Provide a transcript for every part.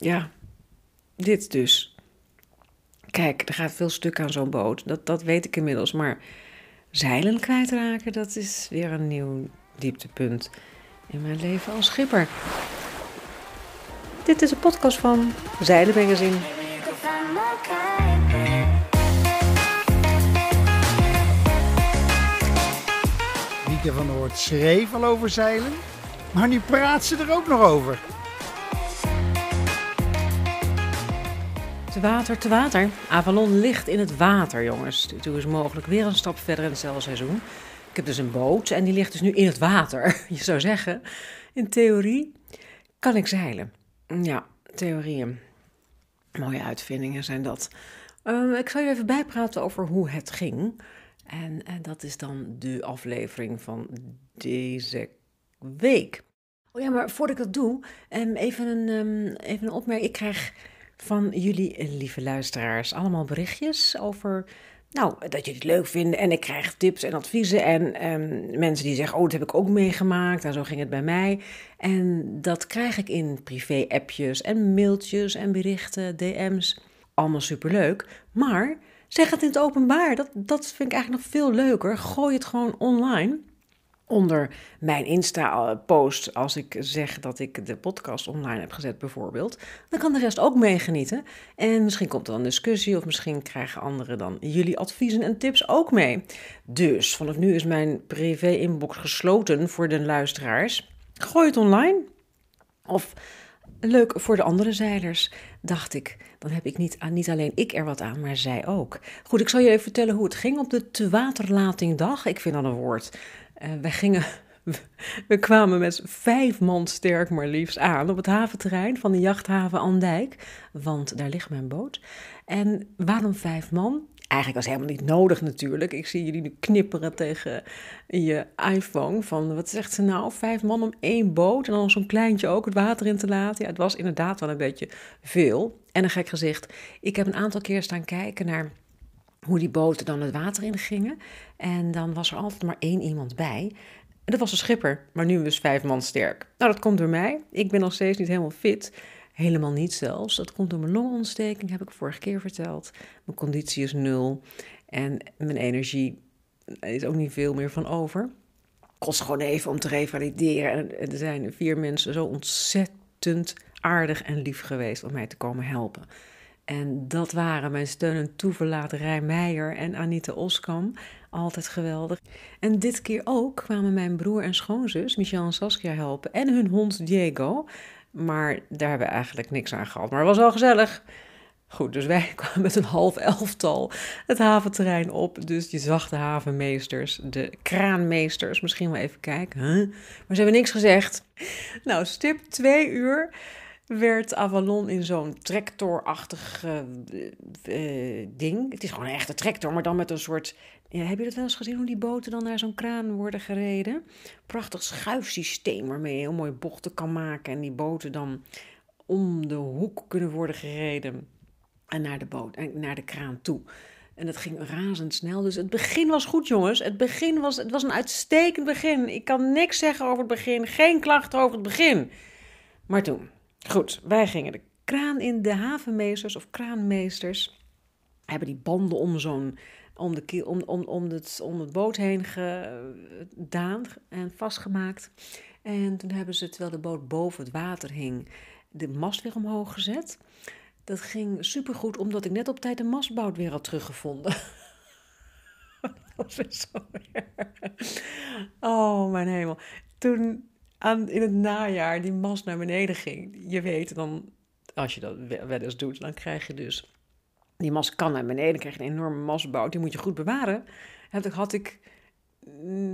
ja, dit dus. Kijk, er gaat veel stuk aan zo'n boot. Dat, dat weet ik inmiddels. Maar zeilen kwijtraken, dat is weer een nieuw dieptepunt in mijn leven als schipper. Dit is een podcast van Zeilen Magazine. Van Noord schreef al over zeilen, maar nu praat ze er ook nog over. Te water, te water. Avalon ligt in het water, jongens. Toen is mogelijk weer een stap verder in hetzelfde seizoen. Ik heb dus een boot en die ligt dus nu in het water. Je zou zeggen, in theorie kan ik zeilen. Ja, theorieën. Mooie uitvindingen zijn dat. Uh, ik zal je even bijpraten over hoe het ging. En, dat is dan de aflevering van deze week. Oh ja, maar voordat ik dat doe, um, even, een, um, even een opmerking. Ik krijg van jullie, eh, lieve luisteraars, allemaal berichtjes over nou, dat jullie het leuk vinden. En ik krijg tips en adviezen. En um, mensen die zeggen: Oh, dat heb ik ook meegemaakt. En zo ging het bij mij. En dat krijg ik in privé-appjes en mailtjes en berichten, DM's. Allemaal superleuk. Maar zeg het in het openbaar. Dat, dat vind ik eigenlijk nog veel leuker. Gooi het gewoon online onder mijn Insta-post, als ik zeg dat ik de podcast online heb gezet bijvoorbeeld, dan kan de rest ook meegenieten. En misschien komt er dan discussie of misschien krijgen anderen dan jullie adviezen en tips ook mee. Dus vanaf nu is mijn privé-inbox gesloten voor de luisteraars. Gooi het online. Of leuk voor de andere zeilers, dacht ik. Dan heb ik niet, niet alleen ik er wat aan, maar zij ook. Goed, ik zal je even vertellen hoe het ging op de te waterlatingdag. Ik vind dat een woord. Uh, gingen, we kwamen met vijf man sterk maar liefst aan op het haventerrein van de jachthaven Andijk. Want daar ligt mijn boot. En waarom vijf man? Eigenlijk was helemaal niet nodig natuurlijk. Ik zie jullie nu knipperen tegen je iPhone. Van wat zegt ze nou? Vijf man om één boot en dan zo'n kleintje ook het water in te laten. Ja, het was inderdaad wel een beetje veel. En een gek gezicht. Ik heb een aantal keer staan kijken naar hoe die boten dan het water in gingen. En dan was er altijd maar één iemand bij. En dat was de schipper, maar nu was vijf man sterk. Nou, dat komt door mij. Ik ben nog steeds niet helemaal fit. Helemaal niet zelfs. Dat komt door mijn longontsteking, heb ik vorige keer verteld. Mijn conditie is nul. En mijn energie is ook niet veel meer van over. Kost gewoon even om te revalideren. En er zijn vier mensen zo ontzettend aardig en lief geweest om mij te komen helpen. En dat waren mijn steun en toeverlaat Rij Meijer en Anita Oskam. Altijd geweldig. En dit keer ook kwamen mijn broer en schoonzus, Michel en Saskia, helpen. En hun hond Diego. Maar daar hebben we eigenlijk niks aan gehad. Maar het was wel gezellig. Goed, dus wij kwamen met een half elftal het haventerrein op. Dus die zachte havenmeesters, de kraanmeesters, misschien wel even kijken. Maar ze hebben niks gezegd. Nou, stip twee uur werd Avalon in zo'n tractorachtig uh, uh, ding. Het is gewoon een echte tractor, maar dan met een soort... Heb je dat wel eens gezien, hoe die boten dan naar zo'n kraan worden gereden? Prachtig schuifsysteem waarmee je heel mooi bochten kan maken... en die boten dan om de hoek kunnen worden gereden en naar de, boot, en naar de kraan toe. En dat ging razendsnel. Dus het begin was goed, jongens. Het begin was, het was een uitstekend begin. Ik kan niks zeggen over het begin. Geen klachten over het begin. Maar toen, Goed, wij gingen de kraan in. De havenmeesters of kraanmeesters hebben die banden om zo'n om, de, om, om, om, het, om het boot heen gedaan en vastgemaakt. En toen hebben ze, terwijl de boot boven het water hing, de mast weer omhoog gezet. Dat ging supergoed, omdat ik net op tijd de mastbout weer had teruggevonden. dat zo Oh, mijn hemel. Toen aan, in het najaar die mast naar beneden ging. Je weet dan, als je dat wel doet, dan krijg je dus... Die mast kan naar beneden, dan krijg je een enorme mastbouw. Die moet je goed bewaren. Dat had ik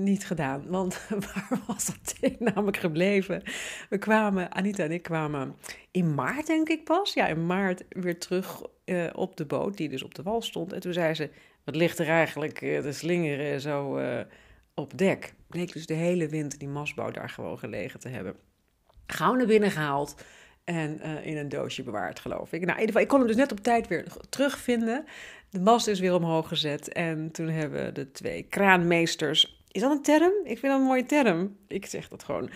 niet gedaan, want waar was dat ding namelijk gebleven? We kwamen, Anita en ik kwamen in maart denk ik pas, ja in maart weer terug uh, op de boot die dus op de wal stond. En toen zei ze, wat ligt er eigenlijk uh, te slingeren zo... Uh, op dek. Bleek dus de hele winter die mastbouw daar gewoon gelegen te hebben. Gauw naar binnen gehaald en uh, in een doosje bewaard, geloof ik. Nou, in ieder geval, ik kon hem dus net op tijd weer terugvinden. De mast is weer omhoog gezet en toen hebben de twee kraanmeesters... Is dat een term? Ik vind dat een mooie term. Ik zeg dat gewoon.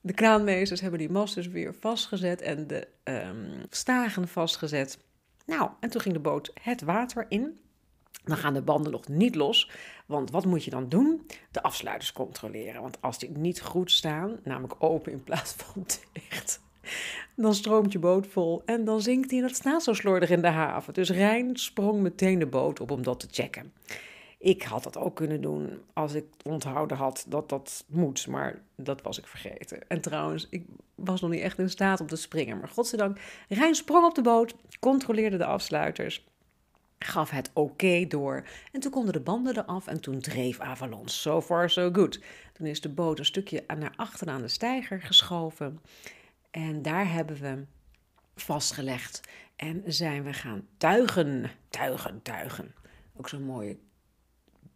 De kraanmeesters hebben die mast dus weer vastgezet en de um, stagen vastgezet. Nou, en toen ging de boot het water in. Dan gaan de banden nog niet los. Want wat moet je dan doen? De afsluiters controleren. Want als die niet goed staan, namelijk open in plaats van dicht, dan stroomt je boot vol en dan zinkt hij en dat staat zo slordig in de haven. Dus Rijn sprong meteen de boot op om dat te checken. Ik had dat ook kunnen doen als ik onthouden had dat dat moet, maar dat was ik vergeten. En trouwens, ik was nog niet echt in staat om te springen. Maar godzijdank, Rijn sprong op de boot, controleerde de afsluiters, gaf het oké door. En toen konden de banden eraf en toen dreef Avalon. So far, so good. Toen is de boot een stukje naar achter aan de steiger geschoven. En daar hebben we vastgelegd en zijn we gaan tuigen. Tuigen, tuigen. Ook zo'n mooie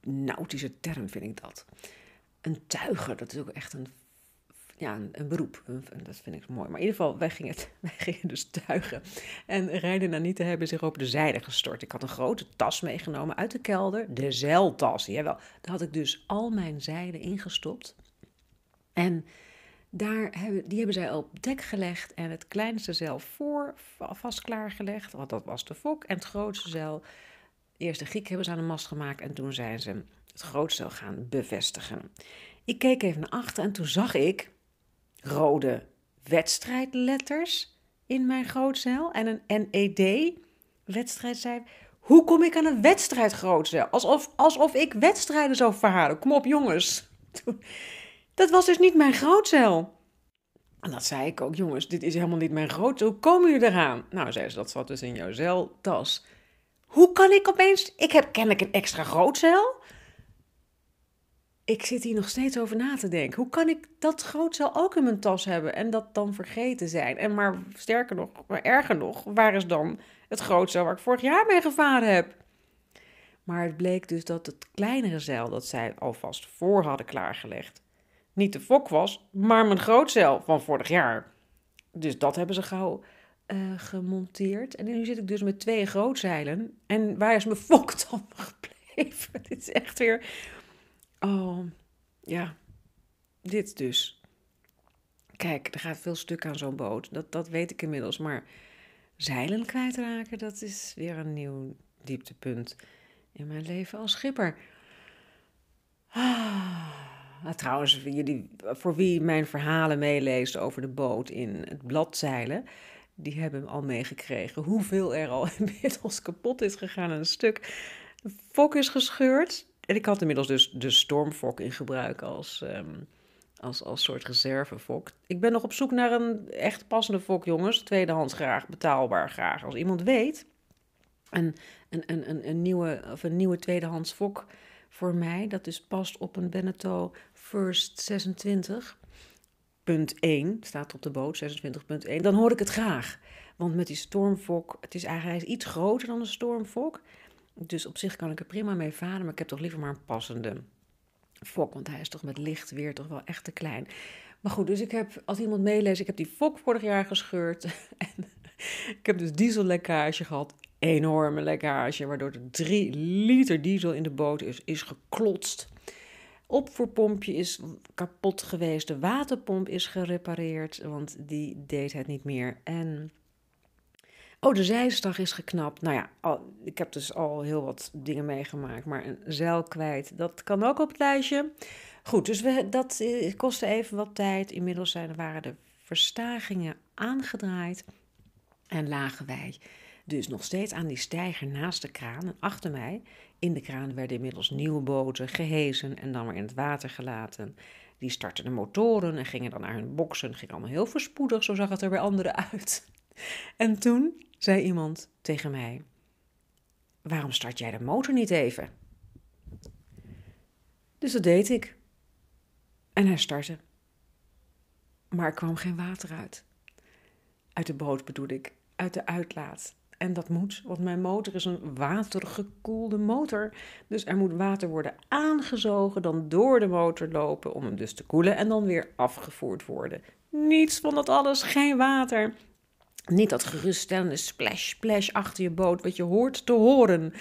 nautische term vind ik dat. Een tuiger, dat is ook echt een, ja, een, beroep. dat vind ik mooi. Maar in ieder geval, wij gingen, wij gingen dus tuigen. En Rijden en Anita hebben zich op de zijde gestort. Ik had een grote tas meegenomen uit de kelder. De zeiltas, jawel. Daar had ik dus al mijn zeilen ingestopt. En daar hebben, die hebben zij op dek gelegd en het kleinste zeil voor vast klaargelegd, want dat was de fok. En het grootste zeil, eerst de Griek hebben ze aan de mast gemaakt en toen zijn ze het grootste zeil gaan bevestigen. Ik keek even naar achter en toen zag ik rode wedstrijdletters in mijn grootzeil en een NED wedstrijdcijfer. Hoe kom ik aan een wedstrijd grootzeil? Alsof, alsof ik wedstrijden zou varen. Kom op jongens. Dat was dus niet mijn grootzeil. En dat zei ik ook, jongens, dit is helemaal niet mijn grootzeil. Hoe komen jullie eraan? Nou, zei ze, dat zat dus in jouw zeiltas. Hoe kan ik opeens... Ik heb kennelijk een extra grootzeil. Ik zit hier nog steeds over na te denken. Hoe kan ik dat grootzeil ook in mijn tas hebben en dat dan vergeten zijn? En maar sterker nog, maar erger nog, waar is dan het grootzeil waar ik vorig jaar mee gevaren heb? Maar het bleek dus dat het kleinere zeil dat zij alvast voor hadden klaargelegd, niet de fok was, maar mijn grootzeil van vorig jaar. Dus dat hebben ze gauw uh, gemonteerd. En nu zit ik dus met twee grootzeilen. En waar is mijn fok dan gebleven? dit is echt weer... Oh, ja. Dit dus. Kijk, er gaat veel stuk aan zo'n boot. Dat, dat weet ik inmiddels. Maar zeilen kwijtraken, dat is weer een nieuw dieptepunt in mijn leven als schipper. Ah. Trouwens, voor wie mijn verhalen meeleest over de boot in het bladzeilen, die hebben al meegekregen hoeveel er al inmiddels kapot is gegaan. Een stuk fok is gescheurd. En ik had inmiddels dus de stormfok in gebruik als, um, als, als soort reservefok. Ik ben nog op zoek naar een echt passende fok, jongens. Tweedehands graag, betaalbaar graag. Als iemand weet, een, een, een, een, nieuwe, of een nieuwe tweedehands fok voor mij. Dat dus past op een Beneteau First 26. Punt 1 staat op de boot, 26.1. Dan hoor ik het graag. Want met die stormfok, het is eigenlijk iets groter dan een stormfok. Dus op zich kan ik er prima mee varen, maar ik heb toch liever maar een passende fok. Want hij is toch met licht weer toch wel echt te klein. Maar goed, dus ik heb, als iemand meeleest, ik heb die fok vorig jaar gescheurd. en ik heb dus diesellekkage gehad enorme lekkage, waardoor er 3 liter diesel in de boot is, is geklotst. Opvoerpompje is kapot geweest, de waterpomp is gerepareerd, want die deed het niet meer. En oh, de zijstag is geknapt. Nou ja, ik heb dus al heel wat dingen meegemaakt, maar een zeil kwijt, dat kan ook op het lijstje. Goed, dus we, dat eh, kostte even wat tijd. Inmiddels zijn, waren de verstagingen aangedraaid en lagen wij dus nog steeds aan die steiger naast de kraan. En achter mij, in de kraan, werden inmiddels nieuwe boten gehezen en dan weer in het water gelaten. Die startten de motoren en gingen dan naar hun boksen. Ging allemaal heel verspoedig, zo zag het er bij anderen uit. En toen zei iemand tegen mij: Waarom start jij de motor niet even? Dus dat deed ik. En hij startte. Maar er kwam geen water uit. Uit de boot bedoel ik, uit de uitlaat. En dat moet, want mijn motor is een watergekoelde motor. Dus er moet water worden aangezogen, dan door de motor lopen om hem dus te koelen en dan weer afgevoerd worden. Niets van dat alles, geen water. Niet dat geruststellende splash, splash achter je boot, wat je hoort te horen.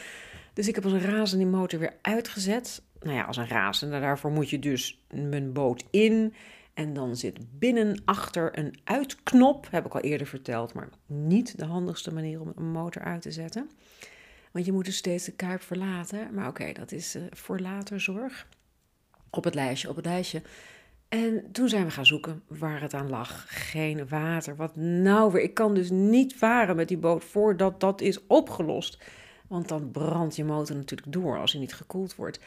Dus ik heb als een razen die motor weer uitgezet. Nou ja, als een razende, daarvoor moet je dus mijn boot in En dan zit binnen achter een uitknop, heb ik al eerder verteld, maar niet de handigste manier om een motor uit te zetten. Want je moet dus steeds de kuip verlaten. Maar oké, dat is uh, voor later zorg. Op het lijstje, op het lijstje. En toen zijn we gaan zoeken waar het aan lag. Geen water. Wat nou weer? Ik kan dus niet varen met die boot voordat dat is opgelost. Want dan brandt je motor natuurlijk door als hij niet gekoeld wordt.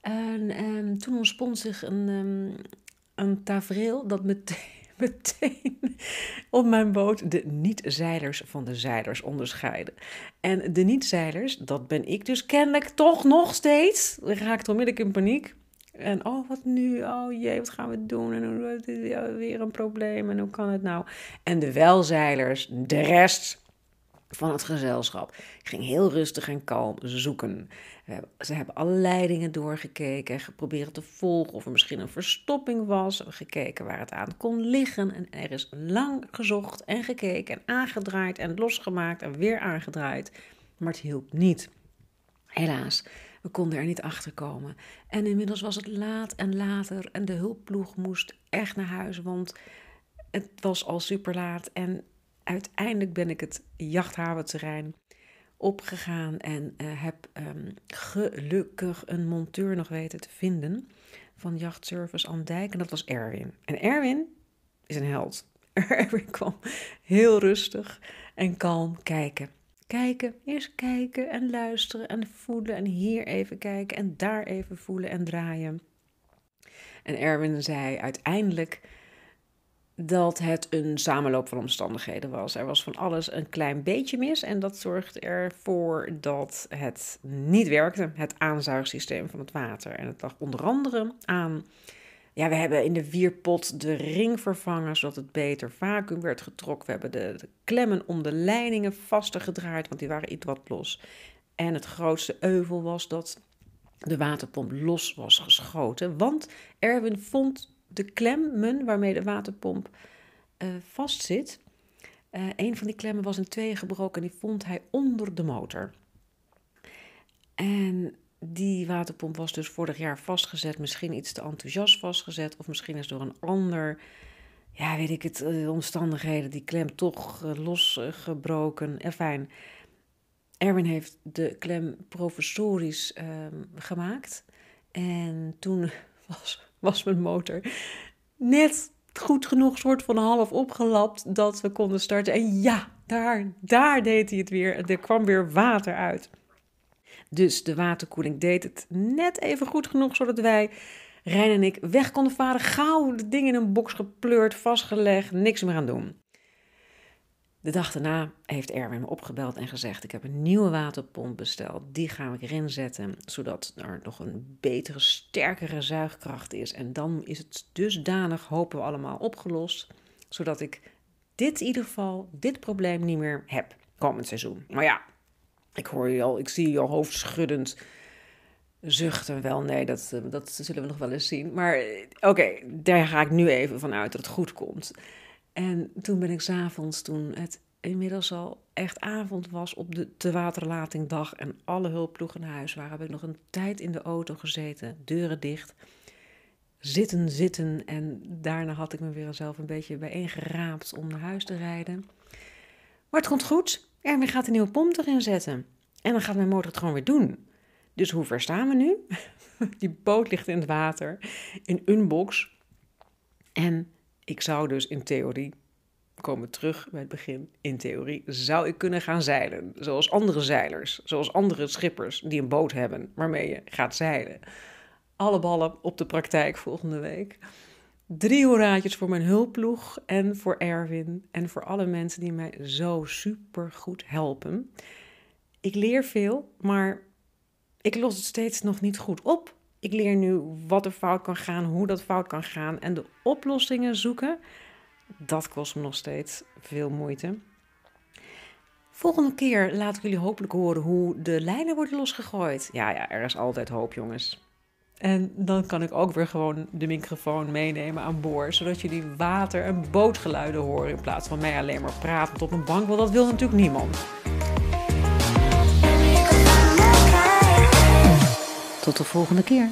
En, ehm, toen ontspond zich een, um, een tafereel dat meteen, meteen op mijn boot de niet-zeilers van de zeilers onderscheiden. En de niet-zeilers, dat ben ik dus kennelijk toch nog steeds. Ik raakte onmiddellijk in paniek. En oh, wat nu? Oh jee, wat gaan we doen? En weer een probleem. En hoe kan het nou? En de welzeilers, de rest van het gezelschap, ging heel rustig en kalm zoeken. Ze hebben allerlei dingen doorgekeken, geprobeerd te volgen of er misschien een verstopping was. Gekeken waar het aan kon liggen. En er is lang gezocht en gekeken en aangedraaid en losgemaakt en weer aangedraaid. Maar het hielp niet. Helaas, we konden er niet achter komen. En inmiddels was het laat en later en de hulpploeg moest echt naar huis, want het was al super laat. En uiteindelijk ben ik het jachthaventerrein opgegaan en uh, heb um, gelukkig een monteur nog weten te vinden van Jachtservice Andijk. En dat was Erwin. En Erwin is een held. Erwin kwam heel rustig en kalm kijken. Kijken, eerst kijken en luisteren en voelen en hier even kijken en daar even voelen en draaien. En Erwin zei uiteindelijk dat het een samenloop van omstandigheden was. Er was van alles een klein beetje mis en dat zorgde ervoor dat het niet werkte, het aanzuigsysteem van het water. En het lag onder andere aan. Ja, we hebben in de wierpot de ring vervangen zodat het beter vacuüm werd getrokken. We hebben de, klemmen om de leidingen vaster gedraaid, want die waren iets wat los. En het grootste euvel was dat de waterpomp los was geschoten. Want Erwin vond de klemmen waarmee de waterpomp uh, vastzit. Uh, een van die klemmen was in tweeën gebroken en die vond hij onder de motor. En die waterpomp was dus vorig jaar vastgezet, misschien iets te enthousiast vastgezet, of misschien is door een ander, ja, weet ik het, eh, omstandigheden, die klem toch losgebroken. En fijn. Erwin heeft de klem professorisch ehm, gemaakt. En toen was was mijn motor net goed genoeg, soort van half opgelapt, dat we konden starten. En ja, daar, daar deed hij het weer. Er kwam weer water uit. Dus de waterkoeling deed het net even goed genoeg, zodat wij, Rijn en ik, weg konden varen. Gauw de dingen in een box gepleurd, vastgelegd, niks meer aan doen. De dag daarna heeft Erwin me opgebeld en gezegd: Ik heb een nieuwe waterpomp besteld. Die gaan we erin zetten, zodat er nog een betere, sterkere zuigkracht is. En dan is het dusdanig, hopen we allemaal, opgelost. Zodat ik dit in ieder geval, dit probleem niet meer heb komend seizoen. Maar ja, ik hoor je al, ik zie je al hoofdschuddend zuchten. Wel, nee, dat, eh, dat zullen we nog wel eens zien. Maar eh, oké, daar ga ik nu even vanuit dat het goed komt. En toen ben ik s'avonds, toen het inmiddels al echt avond was op de te waterlatingdag en alle hulpploegen naar huis waren, heb ik nog een tijd in de auto gezeten, deuren dicht, zitten, zitten. En daarna had ik me weer zelf een beetje bijeengeraapt om naar huis te rijden. Maar het komt goed. Erwin gaat een nieuwe pomp erin zetten. En dan gaat mijn motor het gewoon weer doen. Dus hoe ver staan we nu? Die boot ligt in het water, in een box. En ik zou dus in theorie, komen terug bij het begin, in theorie zou ik kunnen gaan zeilen. Zoals andere zeilers, zoals andere schippers die een boot hebben waarmee je gaat zeilen. Alle ballen op de praktijk volgende week. Drie hoeraatjes voor mijn hulpploeg en voor Erwin en voor alle mensen die mij zo super goed helpen. Ik leer veel, maar ik los het steeds nog niet goed op. Ik leer nu wat er fout kan gaan, hoe dat fout kan gaan. En de oplossingen zoeken, dat kost me nog steeds veel moeite. Volgende keer laat ik jullie hopelijk horen hoe de lijnen worden losgegooid. Ja, ja, er is altijd hoop, jongens. En dan kan ik ook weer gewoon de microfoon meenemen aan boord, zodat jullie water- en bootgeluiden horen in plaats van mij alleen maar praten op een bank, want dat wil natuurlijk niemand. Tot de volgende keer.